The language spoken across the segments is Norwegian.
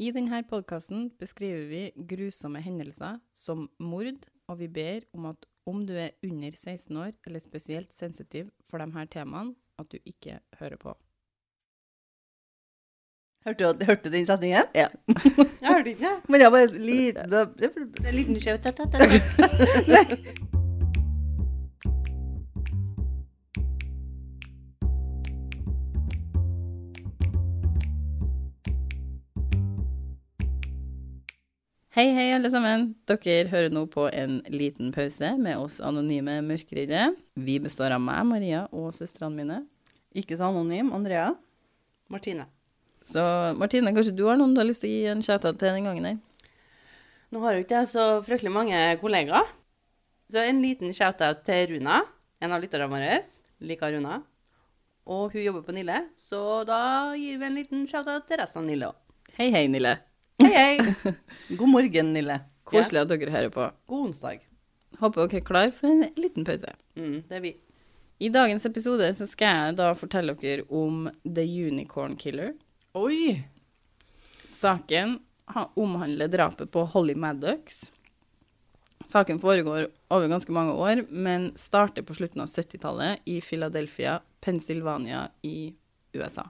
I denne podkasten beskriver vi grusomme hendelser som mord, og vi ber om at om du er under 16 år eller spesielt sensitiv for de her temaene, at du ikke hører på. Hørte du, hørte du den setningen? Ja. Jeg hørte ikke det. Men jeg bare liten En liten skjev Hei, hei, alle sammen. Dere hører nå på en liten pause med oss anonyme mørkeredde. Vi består av meg, Maria, og søstrene mine. Ikke så anonym. Andrea? Martine. Så Martine, kanskje du har noen du har lyst til å gi en shout-out til den gangen her? Nå har jo ikke jeg så fryktelig mange kollegaer. Så en liten shout-out til Runa, en av lytterne våre. Liker Runa. Og hun jobber på Nille, så da gir vi en liten shout-out til resten av Nille òg. Hei, hei, Nille. Hei, hei. God morgen, Nille. Koselig at dere hører på. God onsdag. Håper dere er klar for en liten pause. Mm, det er vi. I dagens episode så skal jeg da fortelle dere om The Unicorn Killer. Oi! Saken ha- omhandler drapet på Holly Maddox. Saken foregår over ganske mange år, men starter på slutten av 70-tallet i Philadelphia, Pennsylvania i USA.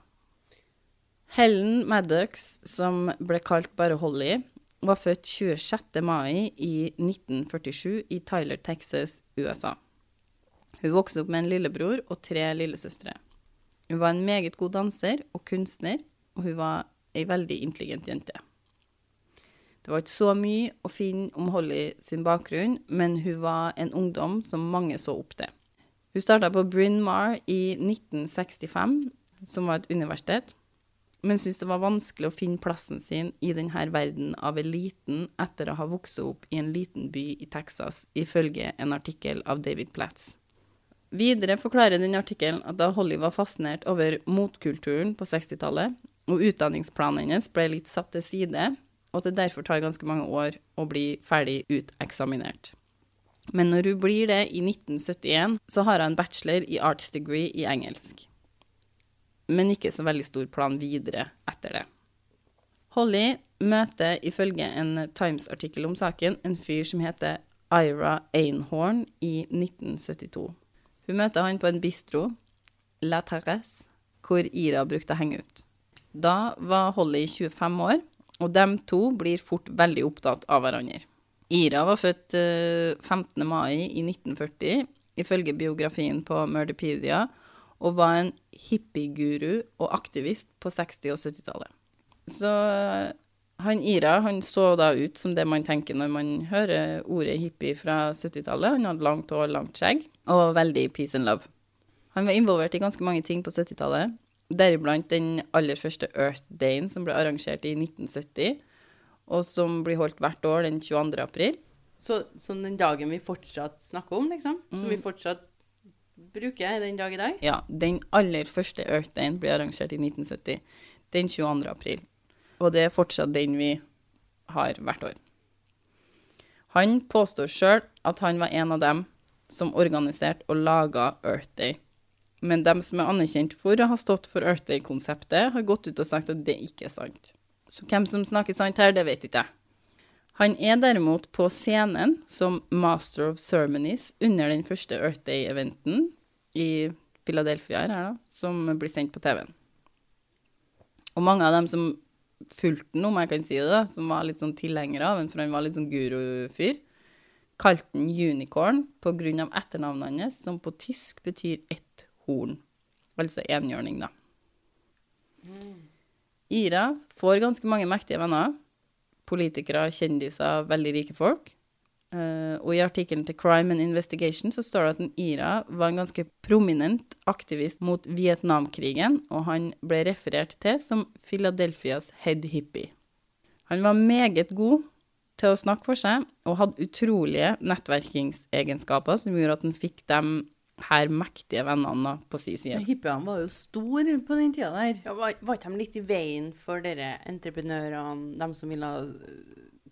Helen Maddox, som ble kalt bare Holly, var født 26. mai i 1947 i Tyler, Texas, USA. Hun vokste opp med en lillebror og tre lillesøstre. Hun var en meget god danser og kunstner, og hun var ei veldig intelligent jente. Det var ikke så mye å finne om Holly sin bakgrunn, men hun var en ungdom som mange så opp til. Hun starta på Bryn Mawr i 1965, som var et universitet, men syntes det var vanskelig å finne plassen sin i denne verden av eliten etter å ha vokst opp i en liten by i Texas, ifølge en artikkel av David Platz. Videre forklarer den artikkelen at da Holly var fascinert over motkulturen på 60-tallet, og utdanningsplanen hennes ble litt satt til side, og at det derfor tar ganske mange år å bli ferdig uteksaminert. Men når hun blir det i 1971, så har hun en bachelor i arts degree i engelsk. Men ikke så veldig stor plan videre etter det. Holly møter ifølge en Times-artikkel om saken en fyr som heter Ira Einhorn i 1972. Hun møter han på en bistro, La Terrasse, hvor Ira brukte å henge ut. Da var Holly 25 år, og de to blir fort veldig opptatt av hverandre. Ira var født eh, 15. mai i 1940, ifølge biografien på Murderpedia, og var en hippieguru og aktivist på 60- og 70-tallet. Så eh, han Ira han så da ut som det man tenker når man hører ordet hippie fra 70-tallet. Han hadde langt hår, langt skjegg, og veldig peace and love. Han var involvert i ganske mange ting på 70-tallet, deriblant den aller første Earth Dayen som ble arrangert i 1970, og som blir holdt hvert år den 22. april. Så, så den dagen vi fortsatt snakker om, liksom, som vi Mm. fortsatt bruker den dag i dag Ja, den aller første Earth Dayen ble arrangert i 1970, den 22. april. Og det er fortsatt den vi har hvert år. Han påstår sjøl at han var en av dem som organiserte og laga Earth Day. Men dem som er anerkjent for å ha stått for Earth Day-konseptet, har gått ut og sagt at det ikke er sant. Så hvem som snakker sant her, det vet ikke jeg. Han er derimot på scenen som Master of Ceremonies under den første Earth Day-eventen i Philadelphia her, da, som blir sendt på TV-en. Og mange av dem som fulgte ham, om jeg kan si det, da, som var litt sånn tilhengere av ham, for han var litt sånn gurufyr, kalte den Unicorn av etternavnet hans, som på tysk betyr ett horn. Altså enhjørning, da. Ira får ganske mange mektige venner. Politikere, kjendiser, veldig rike folk. Eh, og i artikkelen til Crime and Investigation så står det at en Ira var en ganske prominent aktivist mot Vietnamkrigen, og han ble referert til som Philadelphias head hippie. Han var meget god til å snakke for seg, og hadde utrolige nettverkingsegenskaper som gjorde at han fikk de her mektige vennene på sin side. Hippiene var jo store på den tida der. Ja, var, var ikke de litt i veien for dere entreprenørene, dem som ville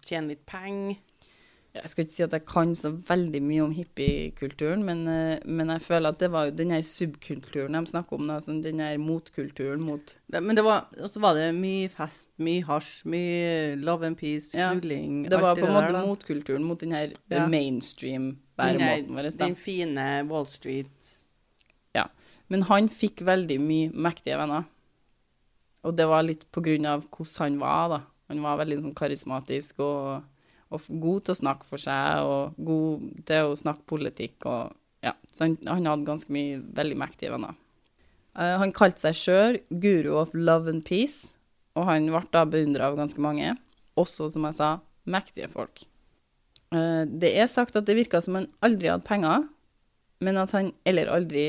tjene litt penger? Jeg skal ikke si at jeg kan så veldig mye om hippiekulturen, men, eh, men jeg føler at det var den her subkulturen de snakker om, sånn den her motkulturen mot men det var, også var det mye fest, mye hasj, mye love and peace, Ja, knulling Det var på en måte motkulturen mot den her Ja. mainstream Den, væremåten vår. den fine Wall Street Ja. Men han fikk veldig mye mektige venner. Og det var litt på grunn av hvordan han var, da. Han var veldig sånn karismatisk og, og god til å snakke for seg, og god til å snakke politikk og Ja. Så han, han hadde ganske mye veldig mektige venner. Uh, han kalte seg sjøl guru of love and peace, og han ble da beundra av ganske mange. Også, som jeg sa, mektige folk. Uh, det er sagt at det virka som han aldri hadde penger, men at han eller aldri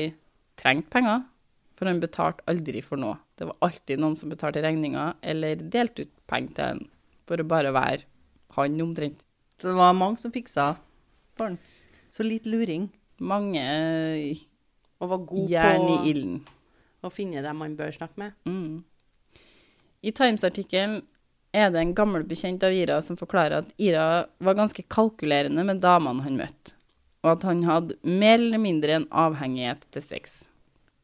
trengte penger, for han betalte aldri for noe. Det var alltid noen som betalte regninger, eller delte ut penger til han, for å bare være han omtrent. Så det var mange som fiksa for han. Så litt luring. Mange eh, og var god jern i på ilden. å finne dem man bør snakke med. Mm. I Times-artikkelen er det en gammel bekjent av Ira som forklarer at Ira var ganske kalkulerende med damene han møtte, og at han hadde mer eller mindre en avhengighet til sex.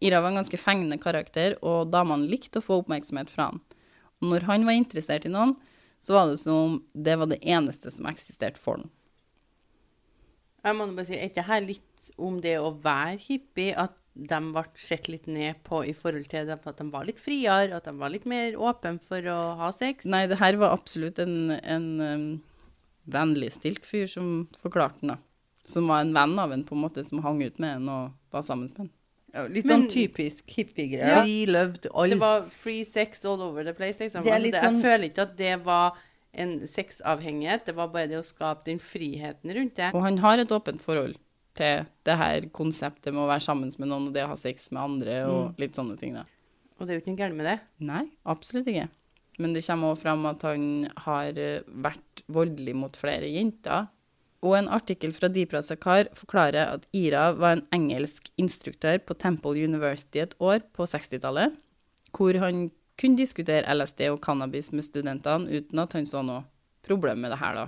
Ira var en ganske fengende karakter, og damene likte å få oppmerksomhet fra han. Og når han var interessert i noen, så var det som om det var det eneste som eksisterte for han. Jeg må bare si, Er ikke her litt om det å være hippie, at de ble sett litt ned på i forhold til at de var litt friere, at de var litt mer åpne for å ha sex? Nei, det her var absolutt en, en um, vennligstilt fyr som forklarte den, da. Som var en venn av en, på en måte, som hang ut med en og var sammen med en. Litt Men- sånn typisk hippiegreier. Ja. Det var free sex all over the place, liksom. Det er altså, det, jeg sånn- føler ikke at det var en sexavhengighet, det var bare det å skape den friheten rundt det. Og han har et åpent forhold til det her konseptet med å være sammen med noen og det å ha sex med andre og litt sånne ting, da. Og det er jo ikke noe galt med det. Nei, absolutt ikke. Men det kommer også fram at han har eh, vært voldelig mot flere jenter. Og en artikkel fra Deepra Sakar forklarer at Ira var en engelsk instruktør på Temple University et år på 60-tallet, hvor han kunne diskutere LSD og cannabis med studentene uten at han så noe problem med det her, da.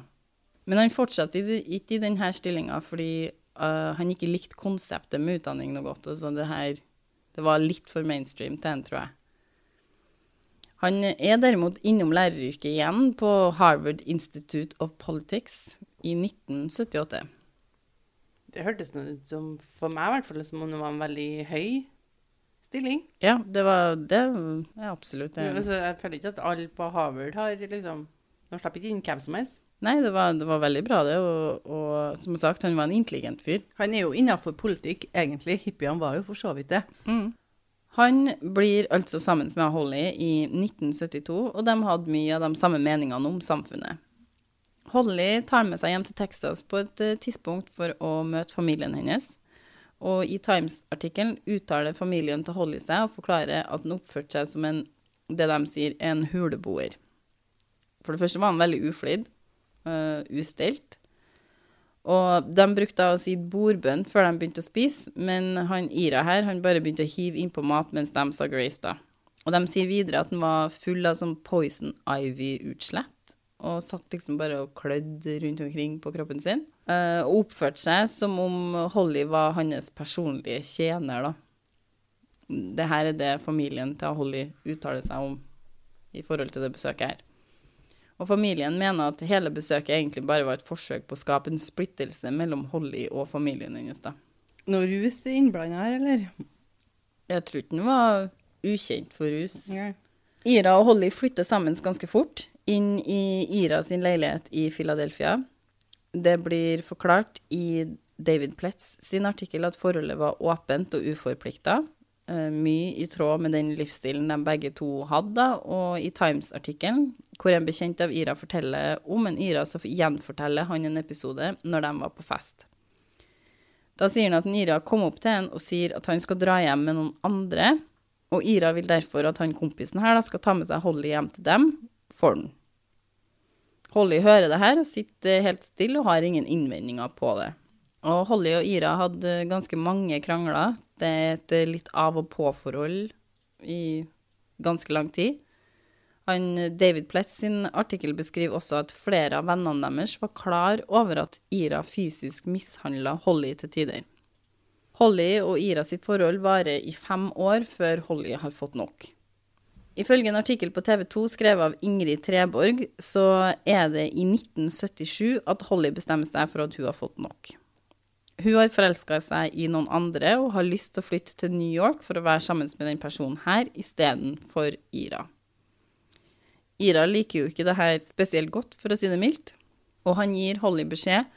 Men han fortsatte ikke i denne stillinga fordi uh, han ikke likte konseptet med utdanning noe godt. så det her det var litt for mainstream til han, tror jeg. Han er derimot innom læreryrket igjen på Harvard Institute of Politics i 1978. Det hørtes noe ut som, for meg i hvert fall, som om det var en veldig høy stilling. Ja, det var det Ja, absolutt det. Altså, jeg føler ikke at alle på Harvard har liksom De slipper ikke inn hvem som helst. Nei, det var, det var veldig bra, det. Og, og som sagt, han var en intelligent fyr. Han er jo innafor politikk, egentlig. Hippiene var jo for så vidt det. Han blir altså sammen med Holly i 1972, og de hadde mye av de samme meningene om samfunnet. Holly tar med seg hjem til Texas på et eh, tidspunkt for å møte familien hennes. Og i Times-artikkelen uttaler familien til Holly seg og forklarer at han oppførte seg som en, det de sier, en huleboer. For det første var han veldig uflidd, uh, ustelt. Og de brukte å si bordbønn før de begynte å spise, men han Ira her, han bare begynte å hive innpå mat mens de sa Grace, da. Og de sier videre at han var full av sånn poison ivy-utslett, og satt liksom bare og klødde rundt omkring på kroppen sin. eh, og oppførte seg som om Holly var hans personlige tjener, da. Det her er det familien til Holly uttaler seg om i forhold til det besøket her. Og familien mener at hele besøket egentlig bare var et forsøk på å skape en splittelse mellom Holly og familien hennes, da. Noe rus innblanda her, eller? Jeg tror ikke den var ukjent for rus. Ira og Holly flytter sammen ganske fort inn i Ira sin leilighet i Philadelphia. Det blir forklart i David Pletz sin artikkel at forholdet var åpent og uforplikta. Eh, mye i tråd med den livsstilen de begge to hadde. Og i Times-artikkelen, hvor en bekjent av Ira forteller om en Ira, så gjenforteller han en episode når de var på fest. Da sier han at Ira kom opp til en og sier at han skal dra hjem med noen andre, og Ira vil derfor at han kompisen her da skal ta med seg Holly hjem til dem for den. Holly hører det her og sitter helt stille og har ingen innvendinger på det. Og Holly og Ira hadde ganske mange krangler. Det er et litt av og på-forhold i ganske lang tid. Han, David Pletz sin artikkel beskriver også at flere av vennene deres var klar over at Ira fysisk mishandla Holly til tider. Holly og Ira sitt forhold varer i fem år før Holly har fått nok. Ifølge en artikkel på TV 2 skrevet av Ingrid Treborg, så er det i 1977 at Holly bestemmer seg for at hun har fått nok. Hun har forelska seg i noen andre og har lyst til å flytte til New York for å være sammen med den personen her istedenfor Ira. Ira liker jo ikke det her spesielt godt, for å si det mildt, og han gir Holly beskjed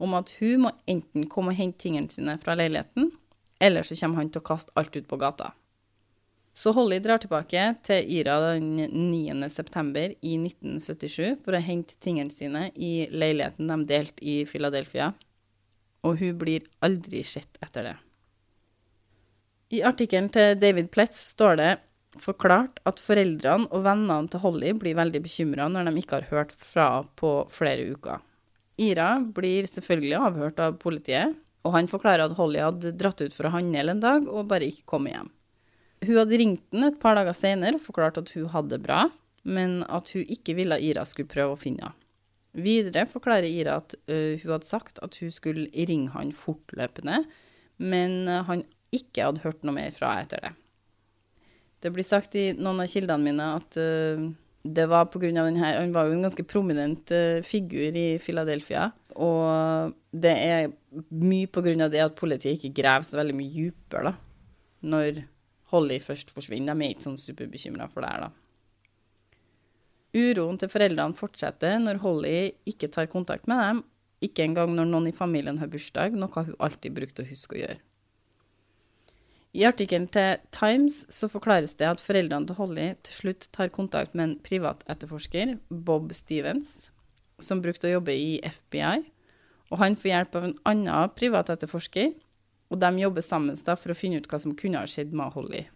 om at hun må enten komme og hente tingene sine fra leiligheten, eller så kommer han til å kaste alt ut på gata. Så Holly drar tilbake til Ira den 9. september i 1977 for å hente tingene sine i leiligheten de delte i Philadelphia, og hun blir aldri sett etter det. I artikkelen til David Pletz står det forklart at foreldrene og vennene til Holly blir veldig bekymra når de ikke har hørt fra på flere uker. Ira blir selvfølgelig avhørt av politiet, og han forklarer at Holly hadde dratt ut for å handle en dag og bare ikke kommet hjem. Hun hadde ringt den et par dager senere og forklart at hun hadde det bra, men at hun ikke ville Ira skulle prøve å finne henne. Videre forklarer Ira at uh, hun hadde sagt at hun skulle ringe han fortløpende, men han ikke hadde hørt noe mer fra etter det. Det blir sagt i noen av kildene mine at uh, det var grunn av denne Han var jo en ganske prominent uh, figur i Philadelphia, og det er mye av det at politiet ikke graver så veldig mye dypere, da, når Holly først forsvinner. De er ikke sånn superbekymra for det her, da. Uroen til foreldrene fortsetter når Holly ikke tar kontakt med dem, ikke engang når noen i familien har bursdag, noe hun alltid brukte å huske å gjøre. I artikkelen til Times så forklares det at foreldrene til Holly til slutt tar kontakt med en privatetterforsker, Bob Stevens, som brukte å jobbe i FBI, og han får hjelp av en annen privatetterforsker, og de jobber sammen for å finne ut hva som kunne ha skjedd med Holly.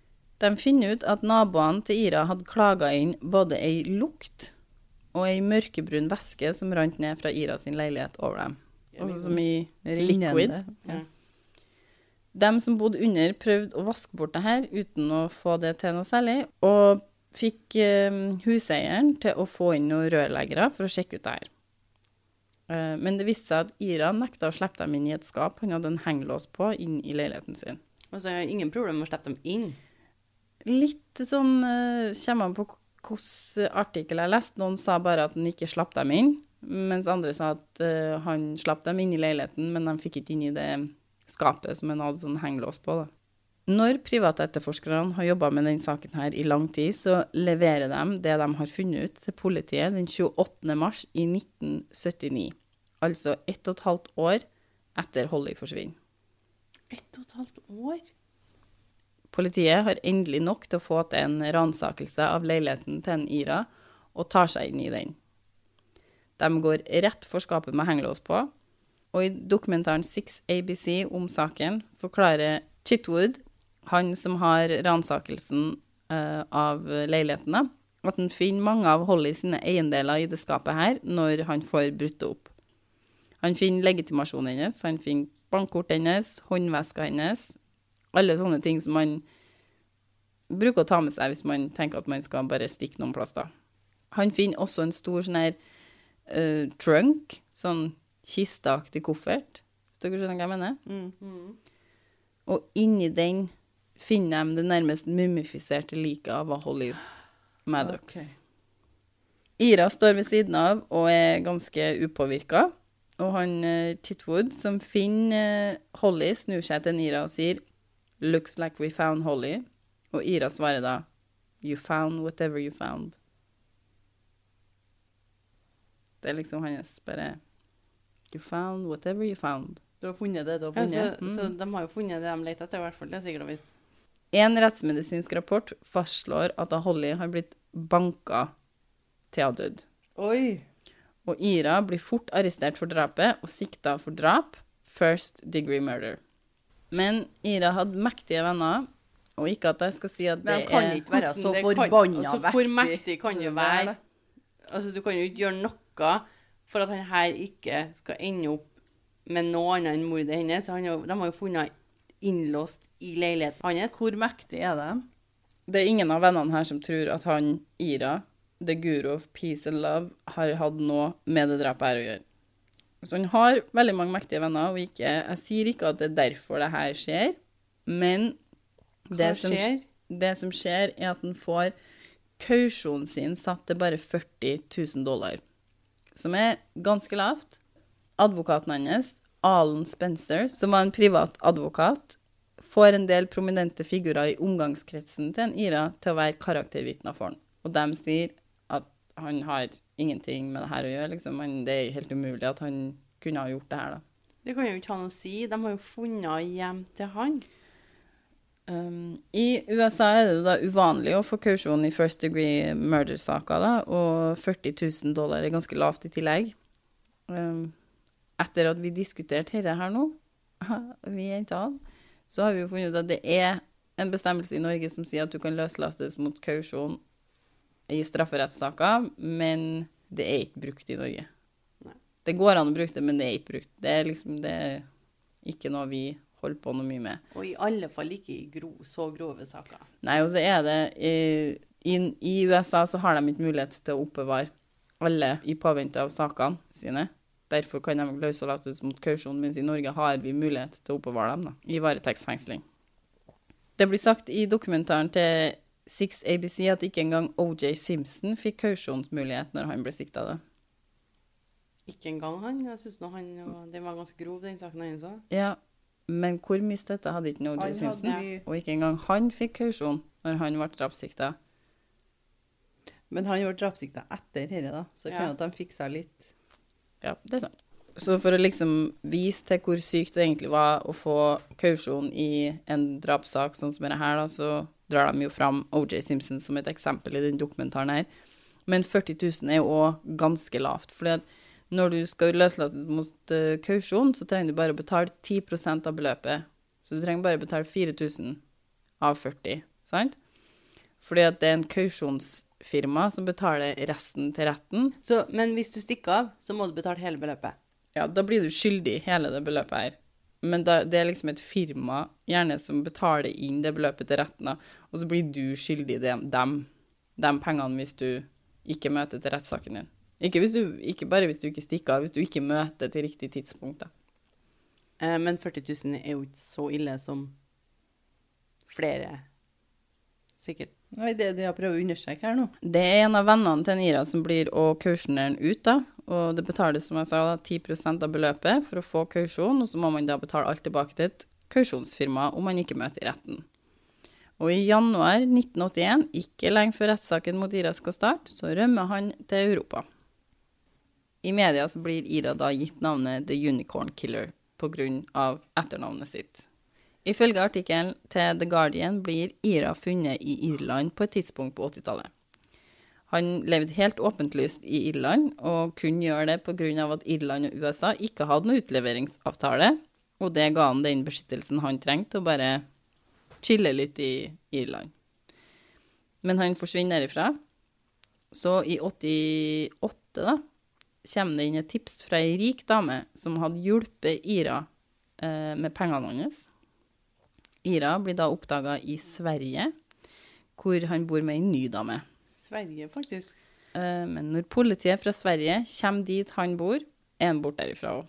De finner ut at naboene til Ira hadde klaga inn både ei lukt og ei mørkebrun væske som rant ned fra Ira sin leilighet over dem. Altså som i liquid. Ja. De som bodde under, prøvde å vaske bort det her uten å få det til noe særlig, og fikk eh, huseieren til å få inn noen rørleggere for å sjekke ut det her. Eh, men det viste seg at Ira nekta å slippe dem inn i et skap han hadde en hengelås på, inn i leiligheten sin. Altså, jeg har ingen problem med å slippe dem inn. Litt sånn uh, Kommer an på hvilken artikkel jeg leste. Noen sa bare at han ikke slapp dem inn, mens andre sa at uh, han slapp dem inn i leiligheten, men de fikk ikke inn i det skapet som han hadde sånn hengelås på. da. Når private etterforskerne har jobba med denne saken her i lang tid, så leverer de det de har funnet ut til politiet den 28. mars i 1979. Altså ett og et halvt år etter Holly forsvinner. Ett og et halvt år? Politiet har endelig nok til å få til en ransakelse av leiligheten til en Ira, og tar seg inn i den. De går rett for skapet med hengelås på, og i dokumentaren 6 ABC om saken forklarer Chitwood, han som har ransakelsen uh, av leilighetene, at han finner mange av Holly sine eiendeler i det skapet her når han får brutt det opp. Han finner legitimasjonen hennes, han finner bankkortet hennes, håndveska hennes, alle sånne ting som man bruker å ta med seg hvis man tenker at man skal bare stikke noen plass, da. Han finner også en stor sånn her uh, trunk, sånn kisteaktig koffert, hvis dere skjønner hva jeg mener. Mm. Og inni den finner de det nærmest mumifiserte liket av Holly Maddox. Okay. Ira står ved siden av og er ganske upåvirka. Og han eh, Titwood, som finner eh, Holly, snur seg til Ira og sier Looks like we found Holly. Og Ira svarer da You found whatever you found. Det er liksom hans bare You found whatever you found. Du har funnet det du har Ja, funnet. mm. så de har jo funnet det de leter etter, i hvert fall. Det er sikkert og visst. En rettsmedisinsk rapport fastslår at Holly har blitt banka til hun dødd. Oi! Og Ira blir fort arrestert for drapet og sikta for drap, first degree murder. Men Ira hadde mektige venner, og ikke at jeg skal si at det er Men han kan ikke være så forbanna altså, Hvor mektig kan du være? Altså, du kan jo ikke gjøre noe for at han her ikke skal ende opp med noe annet enn mordet hennes. Han jo- de har jo funnet innlåst i leiligheten hans. Hvor mektig er det? Det er ingen av vennene her som tror at han Ira The Guru of Peace and Love har hatt noe med det drapet her å gjøre. Så han har veldig mange mektige venner, og ikke, jeg sier ikke at det er derfor det her skjer, men det som, det som skjer, er at han får kausjonen sin satt til bare 40 000 dollar, som er ganske lavt. Advokaten hans, Alan Spencer, som var en privat advokat, får en del prominente figurer i omgangskretsen til en Ira til å være karaktervitner for han. Og de sier han har ingenting med det her å gjøre. Liksom. Han, det er helt umulig at han kunne ha gjort det her, da. Det kan jo ikke ha noe å si. De har jo funnet hjem til han. Um, I USA er det jo da uvanlig å få kausjon i first degree murder-saker, da, og 40 000 dollar er ganske lavt i tillegg. Um, etter at vi diskuterte dette her nå, vi jentene, så har vi jo funnet ut at det er en bestemmelse i Norge som sier at du kan løslates mot kausjon i strafferettssaker, men det er ikke brukt i Norge. Nei. Det går an å bruke det, men det er ikke brukt. Det er liksom det er ikke noe vi holder på noe mye med. Og i alle fall ikke i gro, så grove saker. Nei, og så er det i, i, I USA så har de ikke mulighet til å oppbevare alle i påvente av sakene sine. Derfor kan de løslates mot kausjon, mens i Norge har vi mulighet til å oppbevare dem da, i varetektsfengsling. Det blir sagt i dokumentaren til 6 ABC at ikke engang OJ Simpson fikk kausjonsmulighet når han ble sikta. da. Ikke engang han. Jeg synes nå han Den var ganske grov, den saken hans òg. Ja, men hvor mye støtte hadde ikke OJ Simpson? hadde? Og ikke engang han fikk kausjon når han ble drapssikta. Men han ble drapssikta etter dette, da. Så Ja. kan jo at de fiksa litt. Ja, det er sant. Så for å liksom vise til hvor sykt det egentlig var å få kausjon i en drapssak sånn som dette her, da, så drar de jo fram OJ Simpson som et eksempel i den dokumentaren her. Men 40 000 er jo òg ganske lavt. for når du skal løslate mot uh, kausjon, så trenger du bare å betale 10% av beløpet. Så du trenger bare å betale 4000 av 40, sant? Fordi at det er en kausjonsfirma som betaler resten til retten, Så, men hvis du stikker av, så må du betale hele beløpet. ja, da blir du skyldig hele det beløpet her. Men da, det er liksom et firma gjerne som betaler inn det beløpet til retten, og så blir du skyldig dem, dem, de pengene hvis du ikke møter til rettssaken din. Ikke, du, ikke bare hvis du ikke stikker av, hvis du ikke møter til riktig tidspunkt. da. Eh, men 40 000 er jo ikke så ille som flere sikkert. Det er det jeg prøver å understreke her nå. Det er en av vennene til Nira som blir å kausjonere ut, da. Og det betales, som jeg sa, da, 10% av beløpet for å få kausjon, og så må man da betale alt tilbake til et kausjonsfirma om man ikke møter i retten. Og i januar 1981, ikke lenge før rettssaken mot Ira skal starte, så rømmer han til Europa. I media så blir Ira da gitt navnet The Unicorn Killer pga. etternavnet sitt. Ifølge artikkelen til The Guardian blir Ira funnet i Irland på et tidspunkt på 80-tallet. Han levde helt åpentlyst i Irland, og kunne gjøre det pga. at Irland og USA ikke hadde noen utleveringsavtale, og det ga han den beskyttelsen han trengte, å bare chille litt i Irland. Men han forsvinner derifra. Så i 88, da, kommer det inn et tips fra ei rik dame som hadde hjulpet Ira eh, med pengene hans. Ira blir da oppdaga i Sverige, hvor han bor med ei ny dame. Sverige, faktisk. Eh, Men når politiet fra Sverige kommer dit han bor, er han borte derifra òg.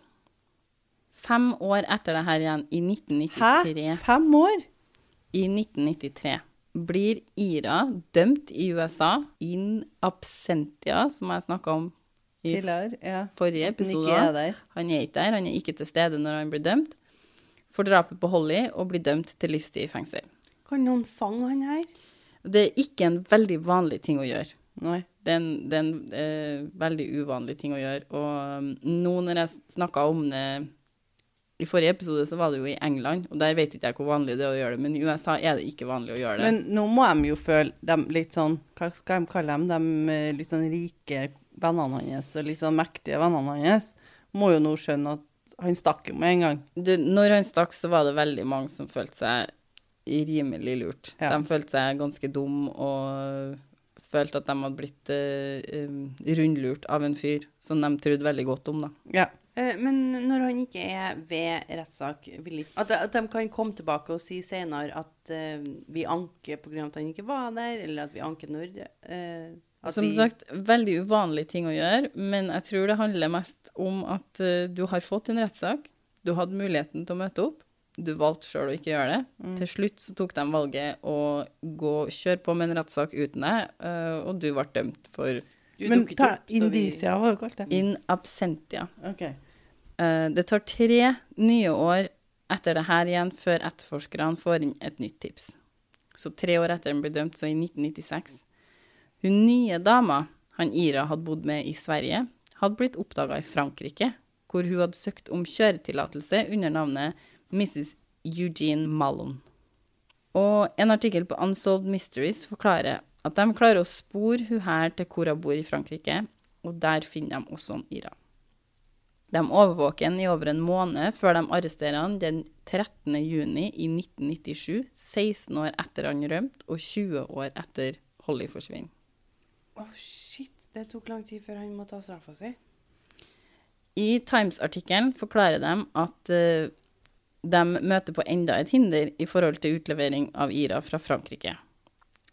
Fem år etter det her igjen, i 1993, Hæ? Fem år? i 1993 blir Ira dømt i USA in absentia, som jeg snakka om i Tidligere? Ja. forrige episode. Han er ikke der, han er ikke til stede når han blir dømt. For drapet på Holly og blir dømt til livstid i fengsel. Kan noen fange han her? Det er ikke en veldig vanlig ting å gjøre. Nei. Det er en, det er en eh, veldig uvanlig ting å gjøre. Og um, nå når jeg snakka om det i forrige episode, så var det jo i England, og der vet ikke jeg hvor vanlig det er å gjøre det, men i USA er det ikke vanlig å gjøre det. Men nå må de jo føle dem litt sånn Hva skal de kalle dem? De eh, litt sånn rike vennene hans og litt sånn mektige vennene hans må jo nå skjønne at han stakk jo med en gang. du, når han stakk, så var det veldig mange som følte seg rimelig lurt. Ja. De følte seg ganske dum og følte at de hadde blitt um, rundlurt av en fyr som de trodde veldig godt om, da. Ja. Eh, Men når han ikke er ved rettssak, at, at de kan komme tilbake og si senere at uh, vi anker pga. at han ikke var der, eller at vi anker når eh, At Som de- sagt, veldig uvanlig ting å gjøre, men jeg tror det handler mest om at uh, du har fått en rettssak, du hadde muligheten til å møte opp, du valgte sjøl å ikke gjøre det. Mm. Til slutt så tok de valget å gå, kjøre på med en rettssak uten deg, uh, og du ble dømt for Du Men ta opp, indisia, hva har du kalt det? in absentia. Okay. Uh, Det tar tre nye år etter det her igjen før etterforskerne får inn et nytt tips. Så tre år etter den ble dømt, så i 1996. Hun nye dama han Ira hadde bodd med i Sverige, hadde blitt oppdaga i Frankrike, hvor hun hadde søkt om kjøretillatelse under navnet Mrs. Eugene Mallon. Og en artikkel på Unsolved Mysteries forklarer at de klarer å spore hun her til hvor hun bor i Frankrike, og der finner de også Ira. De overvåker ham i over en måned før de arresterer han den 13. juni i 1997, 16 år etter han rømte, og 20 år etter Holly forsvinner. Å, shit. Det tok lang tid før han må ta straffa si. I Times-artikkelen forklarer de at uh, de møter på enda et hinder i forhold til utlevering av Ira fra Frankrike.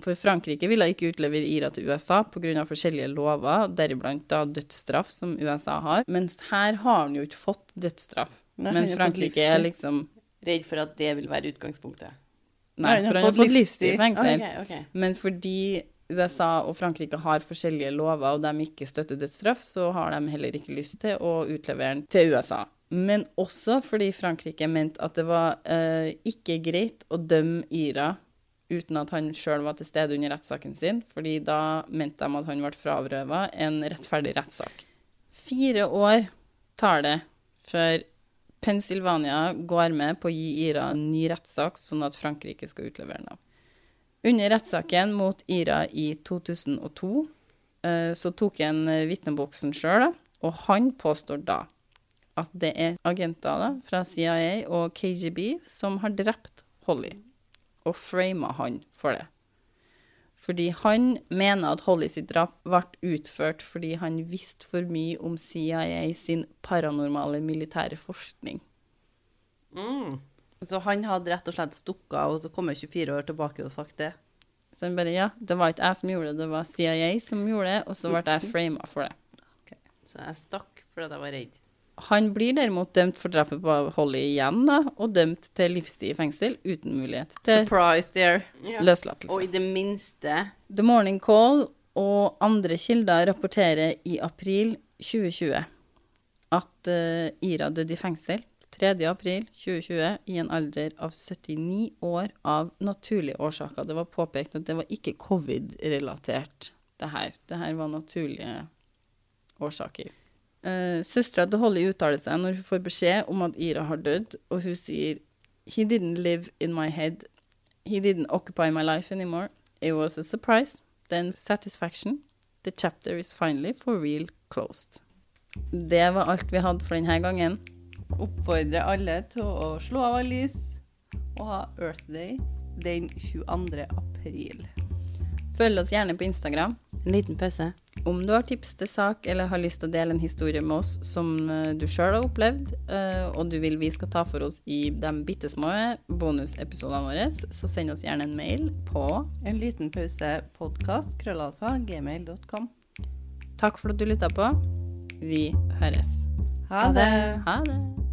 For Frankrike ville ikke utlevere Ira til USA pga. forskjellige lover, deriblant da dødsstraff, som USA har. Mens her har han jo ikke fått dødsstraff. Nei, Men Frankrike er liksom Redd for at det vil være utgangspunktet. Nei, Nei, for han har fått livstid i fengsel. Okay, okay. Men fordi USA og Frankrike har forskjellige lover, og de ikke støtter dødsstraff, så har de heller ikke lyst til å utlevere den til USA. Men også fordi Frankrike mente at det var eh, ikke greit å dømme Ira uten at han sjøl var til stede under rettssaken sin, fordi da mente de at han ble frarøva en rettferdig rettssak. Fire år tar det før Pennsylvania går med på å gi Ira en ny rettssak, sånn at Frankrike skal utlevere den. Under rettssaken mot Ira i 2002 eh, så tok han eh, vitneboksen sjøl, og han påstår da at det er agenter da, fra CIA og KGB som har drept Holly, og frama han for det. Fordi han mener at Holly sitt drap ble utført fordi han visste for mye om CIA sin paranormale militære forskning. Mm. Så han hadde rett og slett stukket av og så kommet 24 år tilbake og sagt det. Så han bare, ja, det var ikke jeg som gjorde det, det var CIA som gjorde det, og så ble jeg frama for det. Så jeg stakk fordi jeg var redd. Han blir derimot dømt for drapet på Holly igjen, da, og dømt til livstid i fengsel uten mulighet til Surprise there. Løslatelse. Og i det minste The Morning Call og andre kilder rapporterer i april 2020 at uh, Ira døde i fengsel 3. april 2020 i en alder av 79 år av naturlige årsaker. Det var påpekt at det var ikke covid-relatert, det her. Det her var naturlige årsaker. Uh, Søstera til Holly uttaler seg når hun får beskjed om at Ira har dødd, og hun sier He didn't live in my head. He didn't occupy my life anymore. It was a surprise, then satisfaction. The chapter is finally for real closed. Det var alt vi hadde for denne gangen. Oppfordrer alle til å slå av alle lys og ha Earth Day den 22. april. Følg oss gjerne på Instagram. En liten pause. Om du har tips til sak eller har lyst til å dele en historie med oss som eh, du sjøl har opplevd, eh, og du vil vi skal ta for oss i de bitte små bonusepisodene våre, så send oss gjerne en mail på En liten pause podkast krøllalfa gmail.com. Takk for at du lytta på. Vi høres. Ha det! Ha det.